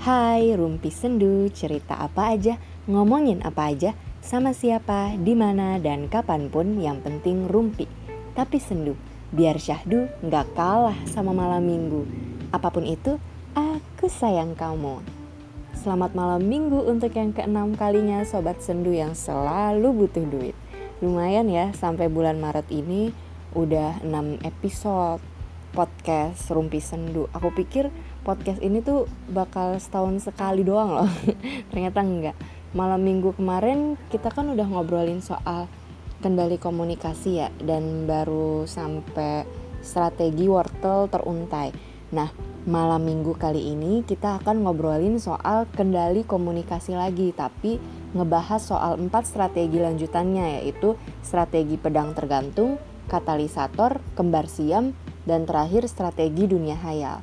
Hai Rumpi Sendu, cerita apa aja, ngomongin apa aja, sama siapa, di mana dan kapan pun yang penting rumpi. Tapi sendu, biar syahdu nggak kalah sama malam minggu. Apa pun itu, aku sayang kamu. Selamat malam minggu untuk yang keenam kalinya sobat sendu yang selalu butuh duit. Lumayan ya sampai bulan Maret ini udah 6 episode podcast Rumpi Sendu. Aku pikir podcast ini tuh bakal setahun sekali doang loh. Ternyata enggak. Malam minggu kemarin kita kan udah ngobrolin soal kendali komunikasi ya dan baru sampai strategi wortel teruntai. Nah malam minggu kali ini kita akan ngobrolin soal kendali komunikasi lagi tapi ngebahas soal empat strategi lanjutannya yaitu strategi pedang tergantung katalisator, kembar siam, dan terakhir strategi dunia hayal.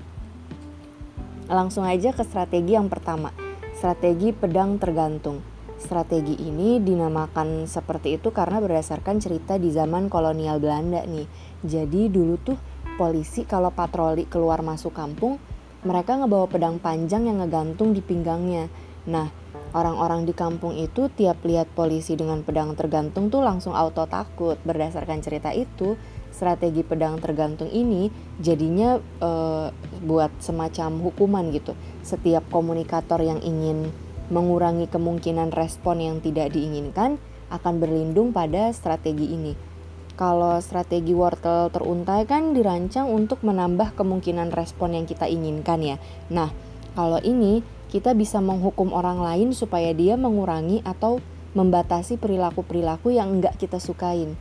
Langsung aja ke strategi yang pertama, strategi pedang tergantung. Strategi ini dinamakan seperti itu karena berdasarkan cerita di zaman kolonial Belanda nih. Jadi dulu tuh polisi kalau patroli keluar masuk kampung, mereka ngebawa pedang panjang yang ngegantung di pinggangnya. Nah, orang-orang di kampung itu tiap lihat polisi dengan pedang tergantung tuh langsung auto takut. Berdasarkan cerita itu, strategi pedang tergantung ini jadinya e, buat semacam hukuman gitu. Setiap komunikator yang ingin mengurangi kemungkinan respon yang tidak diinginkan akan berlindung pada strategi ini. Kalau strategi wortel teruntai kan dirancang untuk menambah kemungkinan respon yang kita inginkan ya. Nah, kalau ini kita bisa menghukum orang lain supaya dia mengurangi atau membatasi perilaku-perilaku yang enggak kita sukain.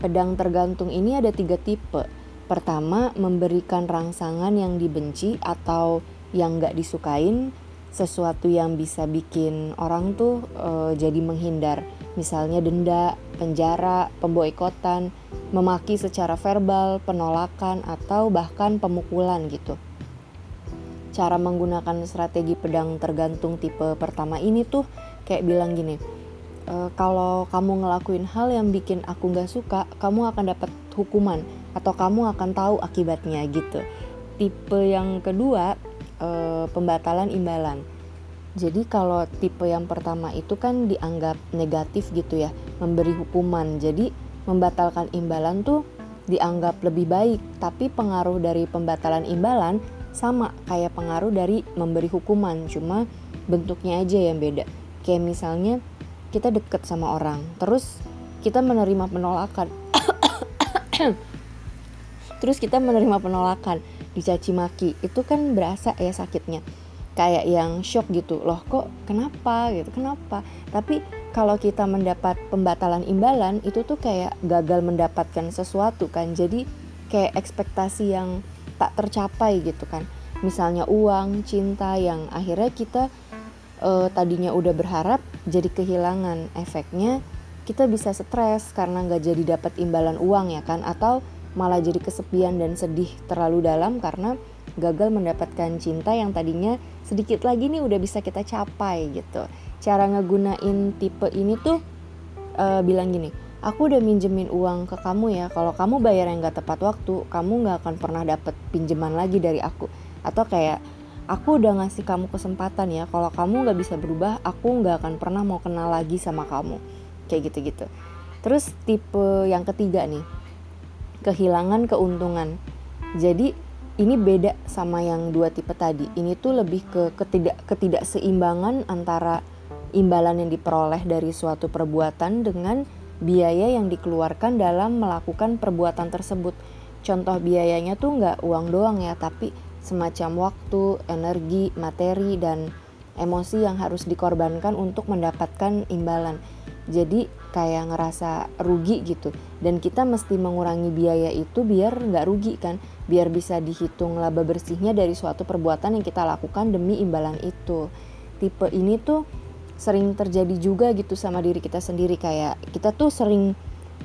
Pedang tergantung ini ada tiga tipe. Pertama, memberikan rangsangan yang dibenci atau yang nggak disukain, sesuatu yang bisa bikin orang tuh e, jadi menghindar. Misalnya denda, penjara, pemboikotan, memaki secara verbal, penolakan, atau bahkan pemukulan gitu. Cara menggunakan strategi pedang tergantung tipe pertama ini tuh kayak bilang gini, e, kalau kamu ngelakuin hal yang bikin aku nggak suka, kamu akan dapat hukuman atau kamu akan tahu akibatnya gitu. Tipe yang kedua e, pembatalan imbalan. Jadi kalau tipe yang pertama itu kan dianggap negatif gitu ya, memberi hukuman. Jadi membatalkan imbalan tuh dianggap lebih baik, tapi pengaruh dari pembatalan imbalan sama kayak pengaruh dari memberi hukuman, cuma bentuknya aja yang beda. Kayak misalnya kita deket sama orang. Terus kita menerima penolakan. Terus kita menerima penolakan dicaci maki. Itu kan berasa ya sakitnya. Kayak yang shock gitu. Loh kok kenapa gitu? Kenapa? Tapi kalau kita mendapat pembatalan imbalan itu tuh kayak gagal mendapatkan sesuatu kan. Jadi kayak ekspektasi yang tak tercapai gitu kan. Misalnya uang cinta yang akhirnya kita uh, tadinya udah berharap jadi kehilangan efeknya kita bisa stres karena nggak jadi dapat imbalan uang ya kan? Atau malah jadi kesepian dan sedih terlalu dalam karena gagal mendapatkan cinta yang tadinya sedikit lagi nih udah bisa kita capai gitu. Cara ngegunain tipe ini tuh uh, bilang gini aku udah minjemin uang ke kamu ya kalau kamu bayar yang nggak tepat waktu kamu nggak akan pernah dapet pinjaman lagi dari aku. Atau kayak aku udah ngasih kamu kesempatan ya kalau kamu nggak bisa berubah aku nggak akan pernah mau kenal lagi sama kamu. Kayak gitu-gitu. Terus tipe yang ketiga nih kehilangan keuntungan. Jadi ini beda sama yang dua tipe tadi. Ini tuh lebih ke ketidak ketidakseimbangan antara imbalan yang diperoleh dari suatu perbuatan dengan biaya yang dikeluarkan dalam melakukan perbuatan tersebut. Contoh biayanya tuh nggak uang doang ya tapi semacam waktu, energi, materi, dan emosi yang harus dikorbankan untuk mendapatkan imbalan. Jadi kayak ngerasa rugi gitu. Dan kita mesti mengurangi biaya itu biar nggak rugi kan. Biar bisa dihitung laba bersihnya dari suatu perbuatan yang kita lakukan demi imbalan itu. Tipe ini tuh sering terjadi juga gitu sama diri kita sendiri. Kayak kita tuh sering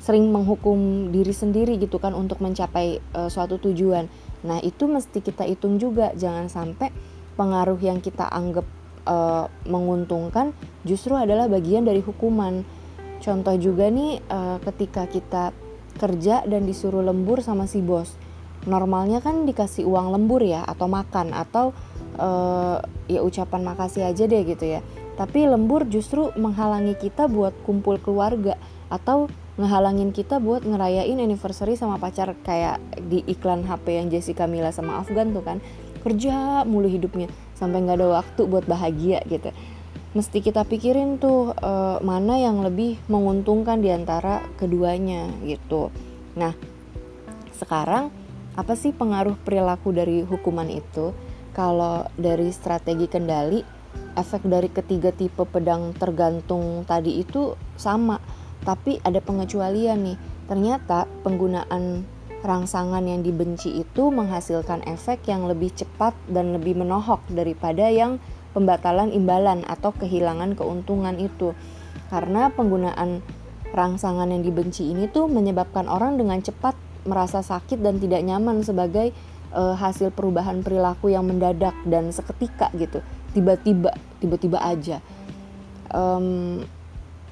sering menghukum diri sendiri gitu kan untuk mencapai uh, suatu tujuan Nah, itu mesti kita hitung juga, jangan sampai pengaruh yang kita anggap uh, menguntungkan justru adalah bagian dari hukuman. Contoh juga nih, uh, ketika kita kerja dan disuruh lembur sama si bos, normalnya kan dikasih uang lembur ya, atau makan, atau uh, ya ucapan makasih aja deh gitu ya. Tapi lembur justru menghalangi kita buat kumpul keluarga atau ngehalangin kita buat ngerayain anniversary sama pacar kayak di iklan HP yang Jessica Mila sama Afgan tuh kan. Kerja mulu hidupnya sampai nggak ada waktu buat bahagia gitu. Mesti kita pikirin tuh uh, mana yang lebih menguntungkan di antara keduanya gitu. Nah sekarang apa sih pengaruh perilaku dari hukuman itu? Kalau dari strategi kendali efek dari ketiga tipe pedang tergantung tadi itu sama tapi ada pengecualian nih. Ternyata penggunaan rangsangan yang dibenci itu menghasilkan efek yang lebih cepat dan lebih menohok daripada yang pembatalan imbalan atau kehilangan keuntungan itu. Karena penggunaan rangsangan yang dibenci ini tuh menyebabkan orang dengan cepat merasa sakit dan tidak nyaman sebagai uh, hasil perubahan perilaku yang mendadak dan seketika gitu. Tiba-tiba tiba-tiba aja. Um,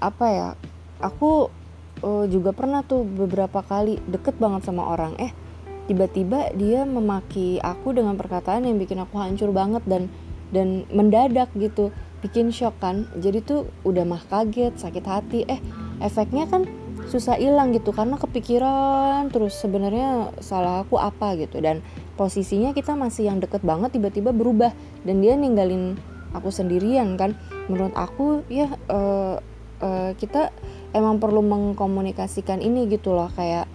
apa ya aku uh, juga pernah tuh beberapa kali deket banget sama orang. Eh tiba-tiba dia memaki aku dengan perkataan yang bikin aku hancur banget dan dan mendadak gitu. Bikin shock kan. Jadi tuh udah mah kaget sakit hati. Eh efeknya kan susah hilang gitu karena kepikiran terus sebenarnya salah aku apa gitu. Dan posisinya kita masih yang deket banget tiba-tiba berubah. Dan dia ninggalin aku sendirian kan. Menurut aku ya uh, uh, kita emang perlu mengkomunikasikan ini gitu loh kayak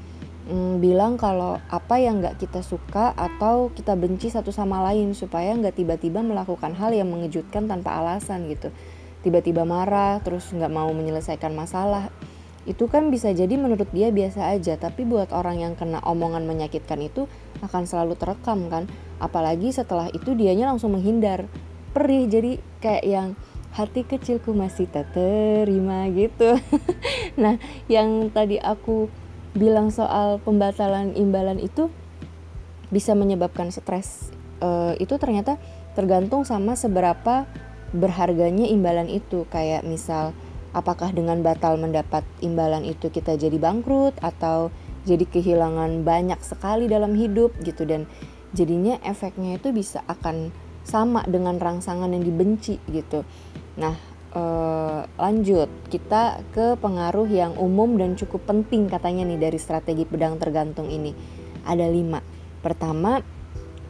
mm, bilang kalau apa yang nggak kita suka atau kita benci satu sama lain supaya nggak tiba-tiba melakukan hal yang mengejutkan tanpa alasan gitu. Tiba-tiba marah terus nggak mau menyelesaikan masalah. Itu kan bisa jadi menurut dia biasa aja tapi buat orang yang kena omongan menyakitkan itu akan selalu terekam kan. Apalagi setelah itu dianya langsung menghindar. Perih jadi kayak yang hati kecilku masih tak terima gitu. Nah yang tadi aku bilang soal pembatalan imbalan itu bisa menyebabkan stres. E, itu ternyata tergantung sama seberapa berharganya imbalan itu. Kayak misal apakah dengan batal mendapat imbalan itu kita jadi bangkrut atau jadi kehilangan banyak sekali dalam hidup gitu. Dan jadinya efeknya itu bisa akan sama dengan rangsangan yang dibenci gitu Nah, eh, lanjut kita ke pengaruh yang umum dan cukup penting katanya nih dari strategi pedang tergantung ini. Ada lima. Pertama,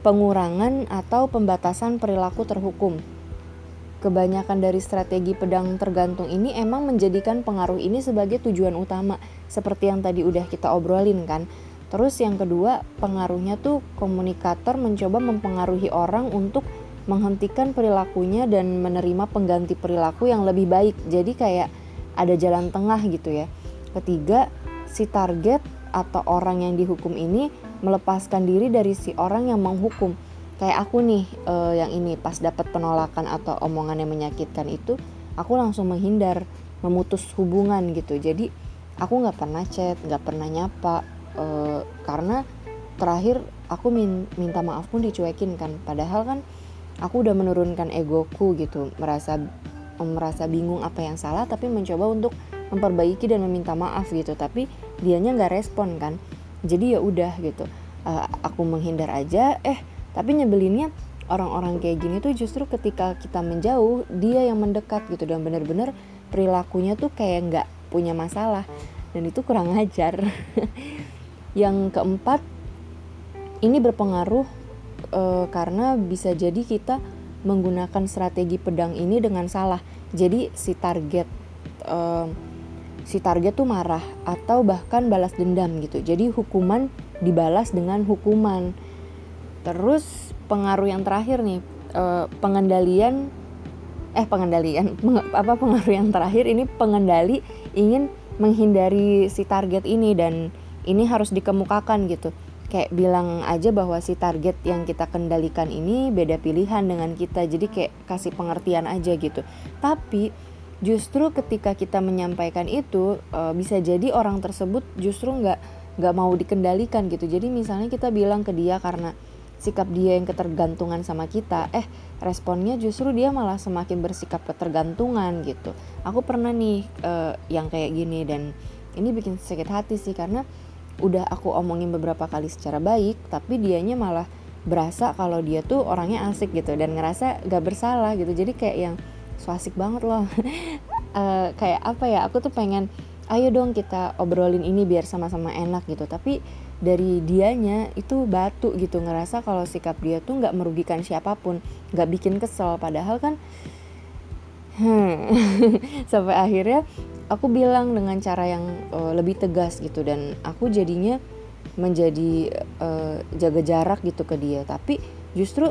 pengurangan atau pembatasan perilaku terhukum. Kebanyakan dari strategi pedang tergantung ini emang menjadikan pengaruh ini sebagai tujuan utama, seperti yang tadi udah kita obrolin kan. Terus yang kedua, pengaruhnya tuh komunikator mencoba mempengaruhi orang untuk menghentikan perilakunya dan menerima pengganti perilaku yang lebih baik. Jadi kayak ada jalan tengah gitu ya. Ketiga, si target atau orang yang dihukum ini melepaskan diri dari si orang yang menghukum. Kayak aku nih uh, yang ini pas dapat penolakan atau omongan yang menyakitkan itu, aku langsung menghindar, memutus hubungan gitu. Jadi aku nggak pernah chat, nggak pernah nyapa uh, karena terakhir aku min minta maaf pun dicuekin kan. Padahal kan aku udah menurunkan egoku gitu merasa merasa bingung apa yang salah tapi mencoba untuk memperbaiki dan meminta maaf gitu tapi dianya nggak respon kan. Jadi ya udah gitu. Uh, aku menghindar aja eh tapi nyebelinnya orang-orang kayak gini tuh justru ketika kita menjauh dia yang mendekat gitu dan bener-bener perilakunya tuh kayak nggak punya masalah. Dan itu kurang ajar. Yang keempat ini berpengaruh e, karena bisa jadi kita menggunakan strategi pedang ini dengan salah. Jadi si target e, si target tuh marah atau bahkan balas dendam gitu. Jadi hukuman dibalas dengan hukuman. Terus pengaruh yang terakhir nih e, pengendalian eh pengendalian apa pengaruh yang terakhir ini pengendali ingin menghindari si target ini dan ini harus dikemukakan gitu kayak bilang aja bahwa si target yang kita kendalikan ini beda pilihan dengan kita. Jadi kayak kasih pengertian aja gitu. Tapi justru ketika kita menyampaikan itu e, bisa jadi orang tersebut justru nggak nggak mau dikendalikan gitu. Jadi misalnya kita bilang ke dia karena sikap dia yang ketergantungan sama kita eh responnya justru dia malah semakin bersikap ketergantungan gitu. Aku pernah nih e, yang kayak gini dan ini bikin sakit hati sih karena udah aku omongin beberapa kali secara baik tapi dianya malah berasa kalau dia tuh orangnya asik gitu dan ngerasa gak bersalah gitu. Jadi kayak yang so asik banget loh. Uh, kayak apa ya aku tuh pengen ayo dong kita obrolin ini biar sama-sama enak gitu. Tapi dari dianya itu batu gitu ngerasa kalau sikap dia tuh nggak merugikan siapa pun nggak bikin kesel. Padahal kan hmm, sampai akhirnya aku bilang dengan cara yang uh, lebih tegas gitu dan aku jadinya menjadi uh, jaga jarak gitu ke dia. Tapi justru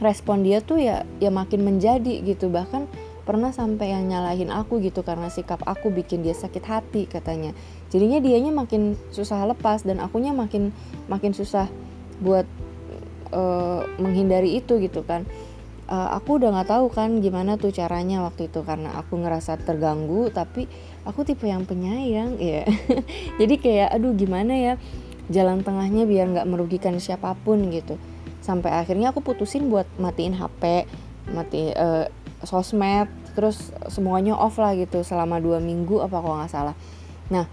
respon dia tuh ya ya makin menjadi gitu. Bahkan pernah sampai yang nyalahin aku gitu karena sikap aku bikin dia sakit hati katanya. Jadinya dianya makin susah lepas dan akunya makin makin susah buat uh, menghindari itu gitu kan uh, aku udah nggak tahu kan gimana tuh caranya waktu itu karena aku ngerasa terganggu tapi aku tipe yang penyayang ya jadi kayak aduh gimana ya jalan tengahnya biar nggak merugikan siapa pun gitu. Sampai akhirnya aku putusin buat matiin HP mati uh, sosmed terus semuanya off lah gitu selama dua minggu apa kalau nggak salah. Nah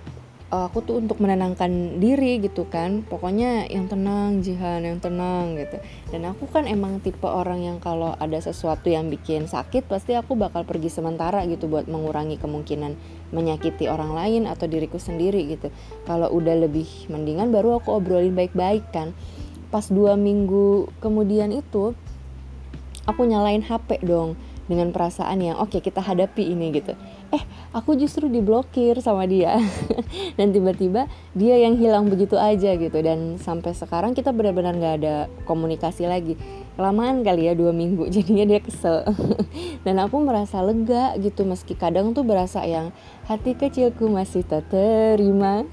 aku tuh untuk menenangkan diri gitu kan. Pokoknya yang tenang Jihan yang tenang gitu. Dan aku kan emang tipe orang yang kalau ada sesuatu yang bikin sakit pasti aku bakal pergi sementara gitu buat mengurangi kemungkinan menyakiti orang lain atau diriku sendiri gitu. Kalau udah lebih mendingan baru aku obrolin baik-baik kan. Pas dua minggu kemudian itu aku nyalain HP dong dengan perasaan yang oke okay, kita hadapi ini gitu eh aku justru diblokir sama dia. Dan tiba-tiba dia yang hilang begitu aja gitu. Dan sampai sekarang kita benar-benar nggak ada komunikasi lagi. Kelamaan kali ya dua minggu. Jadinya dia kesel. Dan aku merasa lega gitu. Meski kadang tuh berasa yang hati kecilku masih tak terima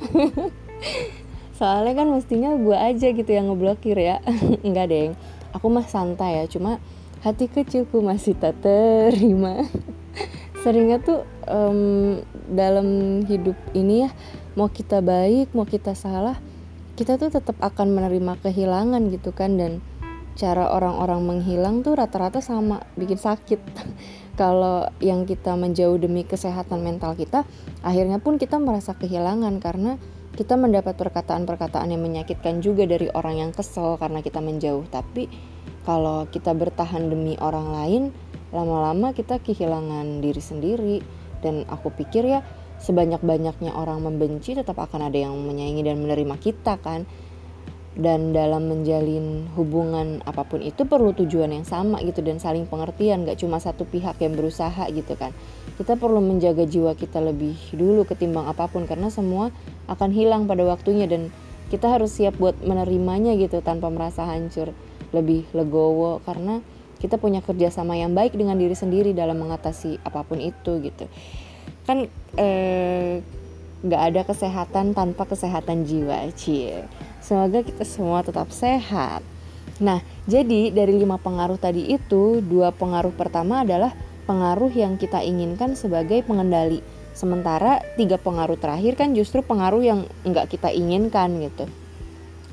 soalnya kan mestinya gue aja gitu yang ngeblokir ya. Enggak deh aku mah santai ya. Cuma hati kecilku masih tak terima seringnya tuh um, dalam hidup ini ya mau kita baik mau kita salah kita tuh tetap akan menerima kehilangan gitu kan. Dan cara orang-orang menghilang tuh rata-rata sama bikin sakit. Kalau yang kita menjauh demi kesehatan mental kita akhirnya pun kita merasa kehilangan karena kita mendapat perkataan-perkataan yang menyakitkan juga dari orang yang kesel karena kita menjauh. Tapi kalau kita bertahan demi orang lain lama-lama kita kehilangan diri sendiri. Dan aku pikir ya sebanyak-banyaknya orang membenci tetap akan ada yang menyayangi dan menerima kita kan? Dan dalam menjalin hubungan apa pun itu perlu tujuan yang sama gitu dan saling pengertian. Gak cuma satu pihak yang berusaha gitu kan? Kita perlu menjaga jiwa kita lebih dulu ketimbang apa pun karena semua akan hilang pada waktunya dan kita harus siap buat menerimanya gitu tanpa merasa hancur lebih legowo. Karena kita punya kerjasama yang baik dengan diri sendiri dalam mengatasi apa pun itu gitu. Kan eh, nggak ada kesehatan tanpa kesehatan jiwa cie. Semoga kita semua tetap sehat. Nah jadi dari lima pengaruh tadi itu dua pengaruh pertama adalah pengaruh yang kita inginkan sebagai pengendali. Sementara tiga pengaruh terakhir kan justru pengaruh yang nggak kita inginkan gitu.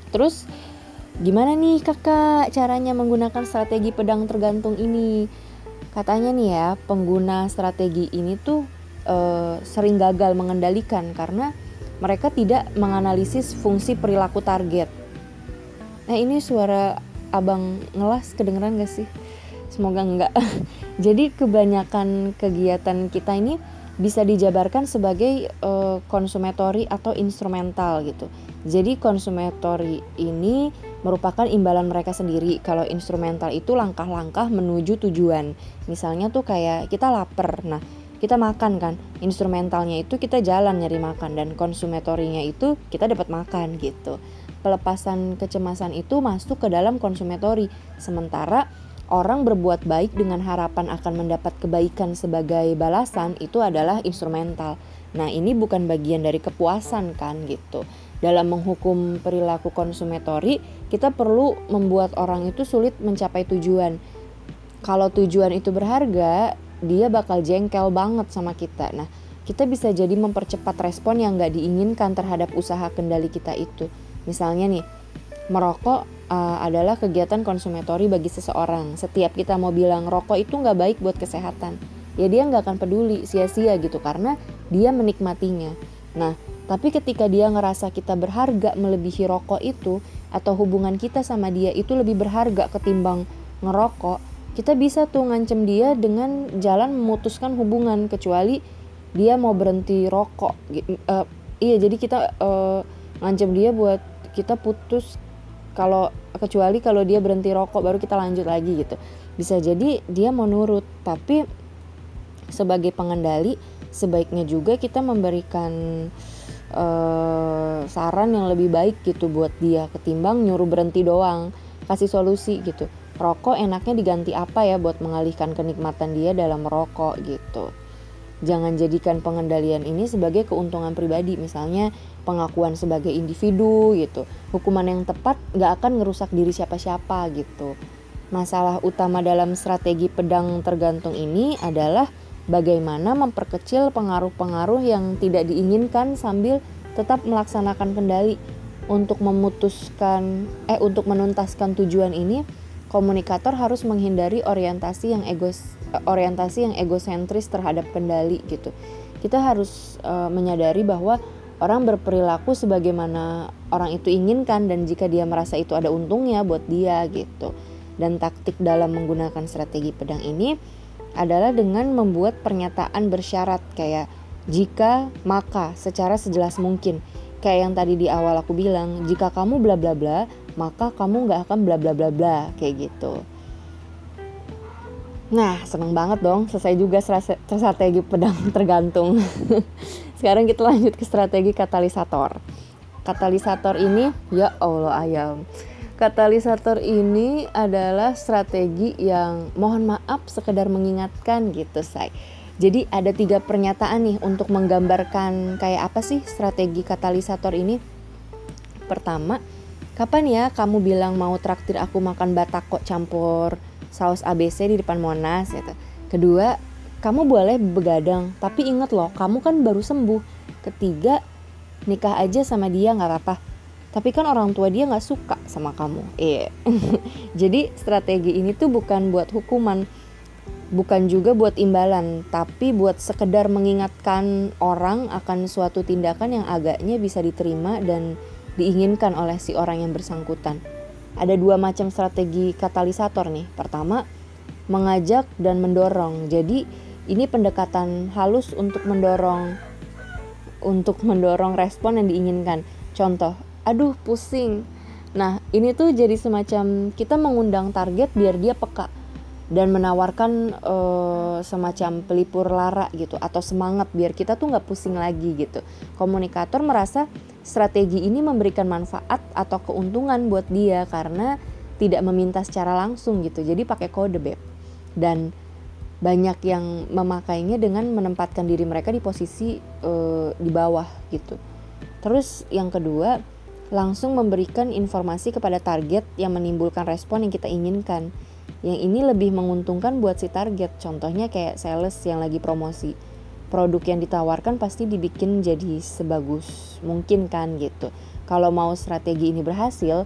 Terus Gimana nih kakak caranya menggunakan strategi pedang tergantung ini? Katanya nih ya, pengguna strategi ini tuh e, sering gagal mengendalikan karena mereka tidak menganalisis fungsi perilaku target. Nah ini suara abang ngelas kedengeran gak sih? Semoga enggak. Jadi kebanyakan kegiatan kita ini bisa dijabarkan sebagai uh, konsumetori atau instrumental gitu. Jadi konsumetori ini merupakan imbalan mereka sendiri. Kalau instrumental itu langkah-langkah menuju tujuan. Misalnya tuh kayak kita lapar. Nah, kita makan kan. Instrumentalnya itu kita jalan nyari makan dan konsumetorinya itu kita dapat makan gitu. Pelepasan kecemasan itu masuk ke dalam konsumetori. Sementara orang berbuat baik dengan harapan akan mendapat kebaikan sebagai balasan itu adalah instrumental. Nah, ini bukan bagian dari kepuasan kan gitu dalam menghukum perilaku konsumetori, kita perlu membuat orang itu sulit mencapai tujuan. Kalau tujuan itu berharga, dia bakal jengkel banget sama kita. Nah, kita bisa jadi mempercepat respon yang gak diinginkan terhadap usaha kendali kita itu. Misalnya nih, merokok uh, adalah kegiatan konsumetori bagi seseorang. Setiap kita mau bilang rokok itu nggak baik buat kesehatan, ya dia nggak akan peduli sia-sia gitu karena dia menikmatinya. Nah, tapi ketika dia ngerasa kita berharga melebihi rokok itu, atau hubungan kita sama dia itu lebih berharga ketimbang ngerokok kita bisa tuh ngancem dia dengan jalan memutuskan hubungan kecuali dia mau berhenti rokok uh, iya jadi kita uh, ngancem dia buat kita putus kalau kecuali kalau dia berhenti rokok baru kita lanjut lagi gitu. Bisa jadi dia mau nurut tapi sebagai pengendali sebaiknya juga kita memberikan uh, saran yang lebih baik gitu buat dia ketimbang nyuruh berhenti doang kasih solusi gitu. Rokok enaknya diganti apa ya buat mengalihkan kenikmatan dia dalam merokok gitu? Jangan jadikan pengendalian ini sebagai keuntungan pribadi misalnya pengakuan sebagai individu gitu. Hukuman yang tepat nggak akan ngerusak diri siapa-siapa gitu. Masalah utama dalam strategi pedang tergantung ini adalah bagaimana memperkecil pengaruh-pengaruh yang tidak diinginkan sambil tetap melaksanakan kendali untuk memutuskan eh untuk menuntaskan tujuan ini komunikator harus menghindari orientasi yang egos orientasi yang egosentris terhadap kendali gitu. Kita harus uh, menyadari bahwa orang berperilaku sebagaimana orang itu inginkan dan jika dia merasa itu ada untungnya buat dia gitu. Dan taktik dalam menggunakan strategi pedang ini adalah dengan membuat pernyataan bersyarat kayak jika maka secara sejelas mungkin kayak yang tadi di awal aku bilang jika kamu bla bla bla maka kamu nggak akan bla bla bla bla kayak gitu Nah, seneng banget dong. Selesai juga strategi pedang tergantung. Sekarang kita lanjut ke strategi katalisator. Katalisator ini, ya Allah ayam. Katalisator ini adalah strategi yang mohon maaf sekedar mengingatkan gitu, say. Jadi ada tiga pernyataan nih untuk menggambarkan kayak apa sih strategi katalisator ini. Pertama, kapan ya kamu bilang mau traktir aku makan batako campur saus ABC di depan Monas gitu. Kedua, kamu boleh begadang, tapi inget loh, kamu kan baru sembuh. Ketiga, nikah aja sama dia nggak apa-apa. Tapi kan orang tua dia nggak suka sama kamu. Iya. Jadi strategi ini tuh bukan buat hukuman, bukan juga buat imbalan, tapi buat sekedar mengingatkan orang akan suatu tindakan yang agaknya bisa diterima dan diinginkan oleh si orang yang bersangkutan ada dua macam strategi katalisator nih. Pertama, mengajak dan mendorong. Jadi ini pendekatan halus untuk mendorong untuk mendorong respon yang diinginkan. Contoh, aduh pusing. Nah, ini tuh jadi semacam kita mengundang target biar dia peka dan menawarkan uh, semacam pelipur lara gitu atau semangat biar kita tuh nggak pusing lagi gitu. Komunikator merasa strategi ini memberikan manfaat atau keuntungan buat dia karena tidak meminta secara langsung gitu. Jadi pakai kode beb. Dan banyak yang memakainya dengan menempatkan diri mereka di posisi uh, di bawah gitu. Terus yang kedua, langsung memberikan informasi kepada target yang menimbulkan respon yang kita inginkan. Yang ini lebih menguntungkan buat si target. Contohnya kayak sales yang lagi promosi. Produk yang ditawarkan pasti dibikin jadi sebagus mungkin kan gitu. Kalau mau strategi ini berhasil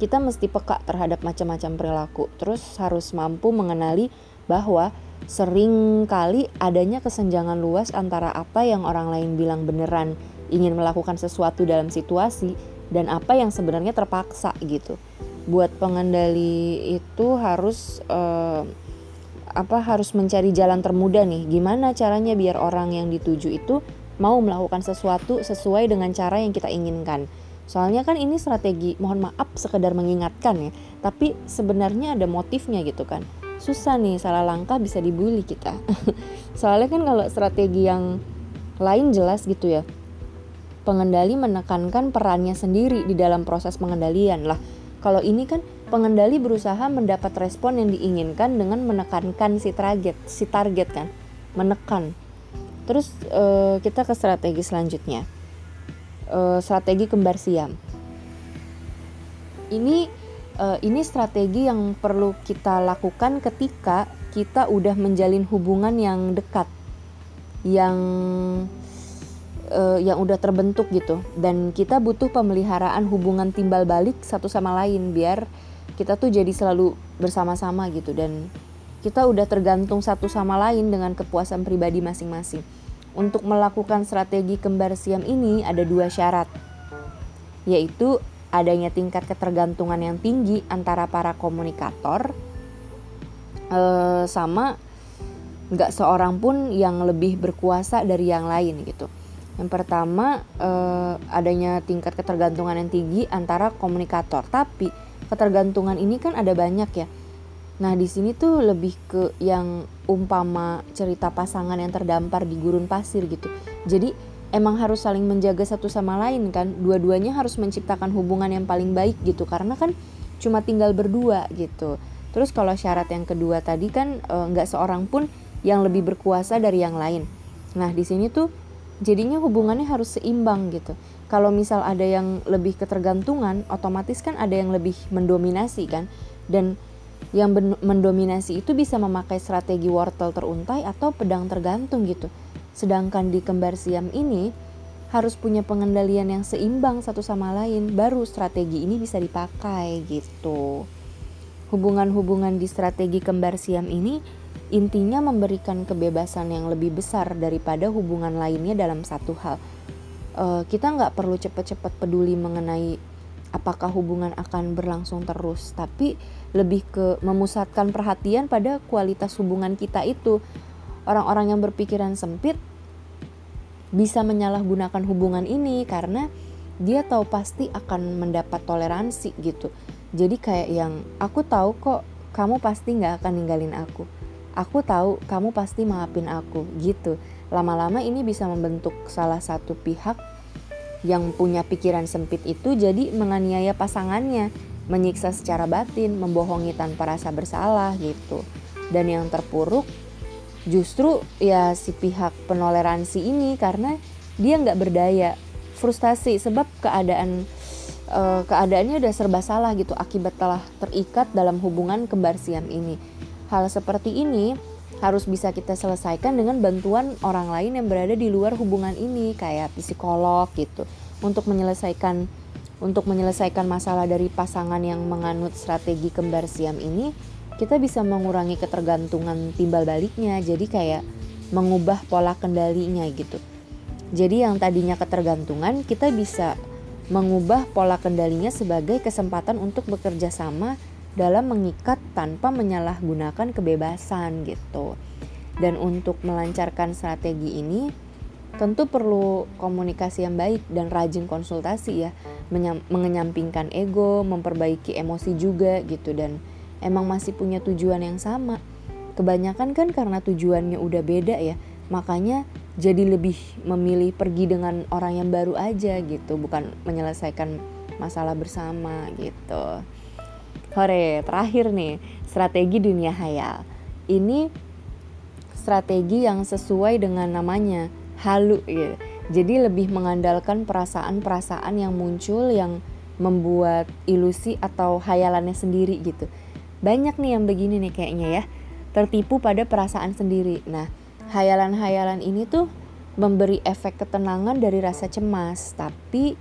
kita mesti peka terhadap macam-macam perilaku. Terus harus mampu mengenali bahwa sering kali adanya kesenjangan luas antara apa yang orang lain bilang beneran ingin melakukan sesuatu dalam situasi dan apa yang sebenarnya terpaksa gitu. Buat pengendali itu harus uh, apa harus mencari jalan termudah nih. Gimana caranya biar orang yang dituju itu mau melakukan sesuatu sesuai dengan cara yang kita inginkan. Soalnya kan ini strategi mohon maaf sekedar mengingatkan ya. Tapi sebenarnya ada motifnya gitu kan. Susah nih salah langkah bisa dibully kita. Soalnya kan kalau strategi yang lain jelas gitu ya pengendali menekankan perannya sendiri di dalam proses pengendalian lah kalau ini kan pengendali berusaha mendapat respon yang diinginkan dengan menekankan si target, si target kan, menekan. Terus uh, kita ke strategi selanjutnya, uh, strategi kembar siam. Ini uh, ini strategi yang perlu kita lakukan ketika kita udah menjalin hubungan yang dekat, yang uh, yang udah terbentuk gitu dan kita butuh pemeliharaan hubungan timbal balik satu sama lain biar kita tuh jadi selalu bersama-sama gitu dan kita udah tergantung satu sama lain dengan kepuasan pribadi masing-masing. Untuk melakukan strategi kembar siam ini ada dua syarat, yaitu adanya tingkat ketergantungan yang tinggi antara para komunikator uh, sama nggak seorang pun yang lebih berkuasa dari yang lain gitu. Yang pertama uh, adanya tingkat ketergantungan yang tinggi antara komunikator, tapi ketergantungan ini kan ada banyak ya. Nah di sini tuh lebih ke yang umpama cerita pasangan yang terdampar di gurun pasir gitu. Jadi emang harus saling menjaga satu sama lain kan. Dua-duanya harus menciptakan hubungan yang paling baik gitu karena kan cuma tinggal berdua gitu. Terus kalau syarat yang kedua tadi kan eh, nggak e, seorang pun yang lebih berkuasa dari yang lain. Nah di sini tuh jadinya hubungannya harus seimbang gitu. Kalau misal ada yang lebih ketergantungan, otomatis kan ada yang lebih mendominasi kan. Dan yang mendominasi itu bisa memakai strategi wortel teruntai atau pedang tergantung gitu. Sedangkan di kembar siam ini harus punya pengendalian yang seimbang satu sama lain, baru strategi ini bisa dipakai gitu. Hubungan-hubungan di strategi kembar siam ini intinya memberikan kebebasan yang lebih besar daripada hubungan lainnya dalam satu hal. Uh, kita nggak perlu cepat-cepat peduli mengenai apakah hubungan akan berlangsung terus, tapi lebih ke memusatkan perhatian pada kualitas hubungan kita itu. Orang-orang yang berpikiran sempit bisa menyalahgunakan hubungan ini karena dia tahu pasti akan mendapat toleransi gitu jadi kayak yang aku tahu kok kamu pasti nggak akan ninggalin aku aku tahu kamu pasti maafin aku gitu lama-lama ini bisa membentuk salah satu pihak yang punya pikiran sempit itu jadi menganiaya pasangannya menyiksa secara batin membohongi tanpa rasa bersalah gitu dan yang terpuruk justru ya si pihak penoleransi ini karena dia nggak berdaya frustasi sebab keadaan uh, keadaannya udah serba salah gitu akibat telah terikat dalam hubungan kembar siam ini. Hal seperti ini harus bisa kita selesaikan dengan bantuan orang lain yang berada di luar hubungan ini kayak psikolog gitu. Untuk menyelesaikan untuk menyelesaikan masalah dari pasangan yang menganut strategi kembar siam ini kita bisa mengurangi ketergantungan timbal baliknya jadi kayak mengubah pola kendalinya gitu. Jadi yang tadinya ketergantungan kita bisa mengubah pola kendalinya sebagai kesempatan untuk bekerja sama dalam mengikat tanpa menyalahgunakan kebebasan gitu. Dan untuk melancarkan strategi ini tentu perlu komunikasi yang baik dan rajin konsultasi ya, mengenyampingkan ego, memperbaiki emosi juga gitu dan emang masih punya tujuan yang sama. Kebanyakan kan karena tujuannya udah beda ya, makanya jadi lebih memilih pergi dengan orang yang baru aja gitu bukan menyelesaikan masalah bersama gitu Hore, terakhir nih, strategi dunia hayal. Ini strategi yang sesuai dengan namanya, halu gitu. Jadi lebih mengandalkan perasaan-perasaan yang muncul yang membuat ilusi atau hayalannya sendiri gitu. Banyak nih yang begini nih kayaknya ya, tertipu pada perasaan sendiri. Nah, hayalan-hayalan ini tuh memberi efek ketenangan dari rasa cemas, tapi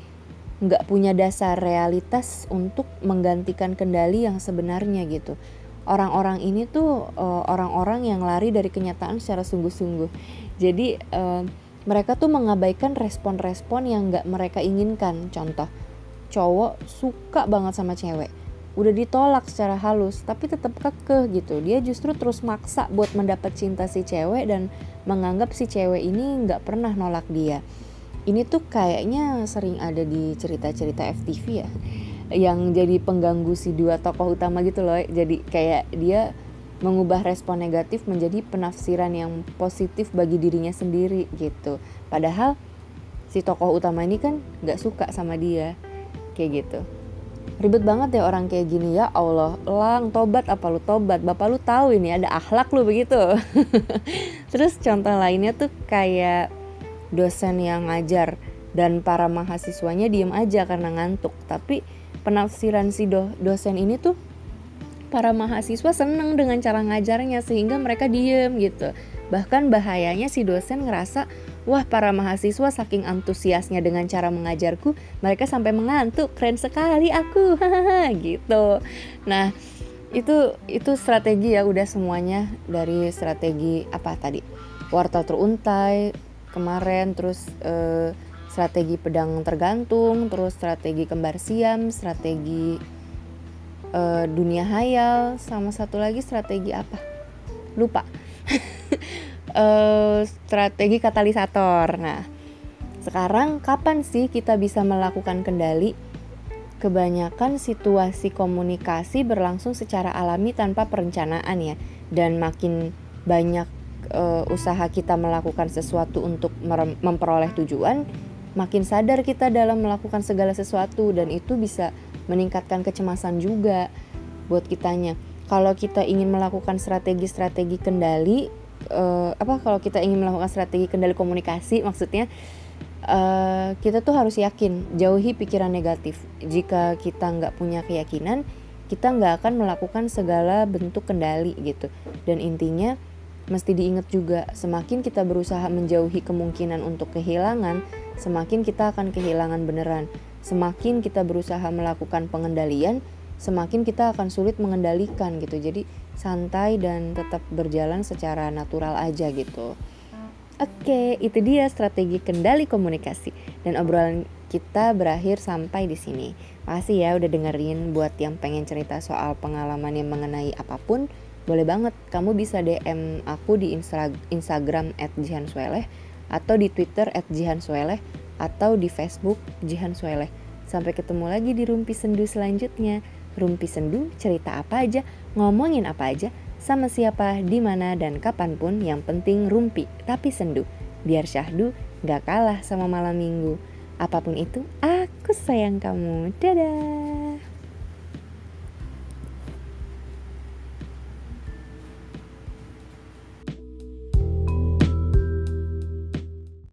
nggak punya dasar realitas untuk menggantikan kendali yang sebenarnya gitu. Orang-orang ini tuh uh, orang-orang yang lari dari kenyataan secara sungguh-sungguh. Jadi uh, mereka tuh mengabaikan respon-respon yang nggak mereka inginkan. Contoh, cowok suka banget sama cewek udah ditolak secara halus tapi tetap kekeh gitu dia justru terus maksa buat mendapat cinta si cewek dan menganggap si cewek ini nggak pernah nolak dia ini tuh kayaknya sering ada di cerita-cerita FTV ya yang jadi pengganggu si dua tokoh utama gitu loh. Jadi kayak dia mengubah respon negatif menjadi penafsiran yang positif bagi dirinya sendiri gitu. Padahal si tokoh utama ini kan nggak suka sama dia kayak gitu. Ribet banget ya orang kayak gini ya Allah. Lang tobat apa lu tobat? Bapak lu tahu ini ada akhlak lu begitu. Terus contoh lainnya tuh kayak dosen yang ngajar dan para mahasiswanya diem aja karena ngantuk tapi penafsiran si do dosen ini tuh para mahasiswa seneng dengan cara ngajarnya sehingga mereka diem gitu bahkan bahayanya si dosen ngerasa Wah, para mahasiswa saking antusiasnya dengan cara mengajarku, mereka sampai mengantuk. Keren sekali aku. gitu. Nah, itu itu strategi ya udah semuanya dari strategi apa tadi? Wortel teruntai kemarin terus eh, strategi pedang tergantung, terus strategi kembar siam, strategi uh, dunia hayal, sama satu lagi strategi apa? Lupa. uh, strategi katalisator. Nah, sekarang kapan sih kita bisa melakukan kendali? Kebanyakan situasi komunikasi berlangsung secara alami tanpa perencanaan ya, dan makin banyak uh, usaha kita melakukan sesuatu untuk memperoleh tujuan, makin sadar kita dalam melakukan segala sesuatu dan itu bisa meningkatkan kecemasan juga buat kitanya. Kalau kita ingin melakukan strategi-strategi kendali, uh, apa kalau kita ingin melakukan strategi kendali komunikasi, maksudnya uh, kita tuh harus yakin, jauhi pikiran negatif. Jika kita nggak punya keyakinan, kita nggak akan melakukan segala bentuk kendali gitu. Dan intinya mesti diingat juga, semakin kita berusaha menjauhi kemungkinan untuk kehilangan, semakin kita akan kehilangan beneran. Semakin kita berusaha melakukan pengendalian, semakin kita akan sulit mengendalikan gitu. Jadi santai dan tetap berjalan secara natural aja gitu. Oke, itu dia strategi kendali komunikasi dan obrolan kita berakhir sampai di sini. Makasih ya udah dengerin buat yang pengen cerita soal pengalaman yang mengenai apa pun boleh banget kamu bisa DM aku di Instagram @jihansweleh atau di Twitter @jihansweleh atau di Facebook Jihan Sweleh. Sampai ketemu lagi di Rumpi Sendu selanjutnya. Rumpi Sendu cerita apa aja, ngomongin apa aja, sama siapa, di mana dan kapan pun yang penting rumpi tapi sendu. Biar syahdu gak kalah sama malam minggu. Apa pun itu, aku sayang kamu. Dadah.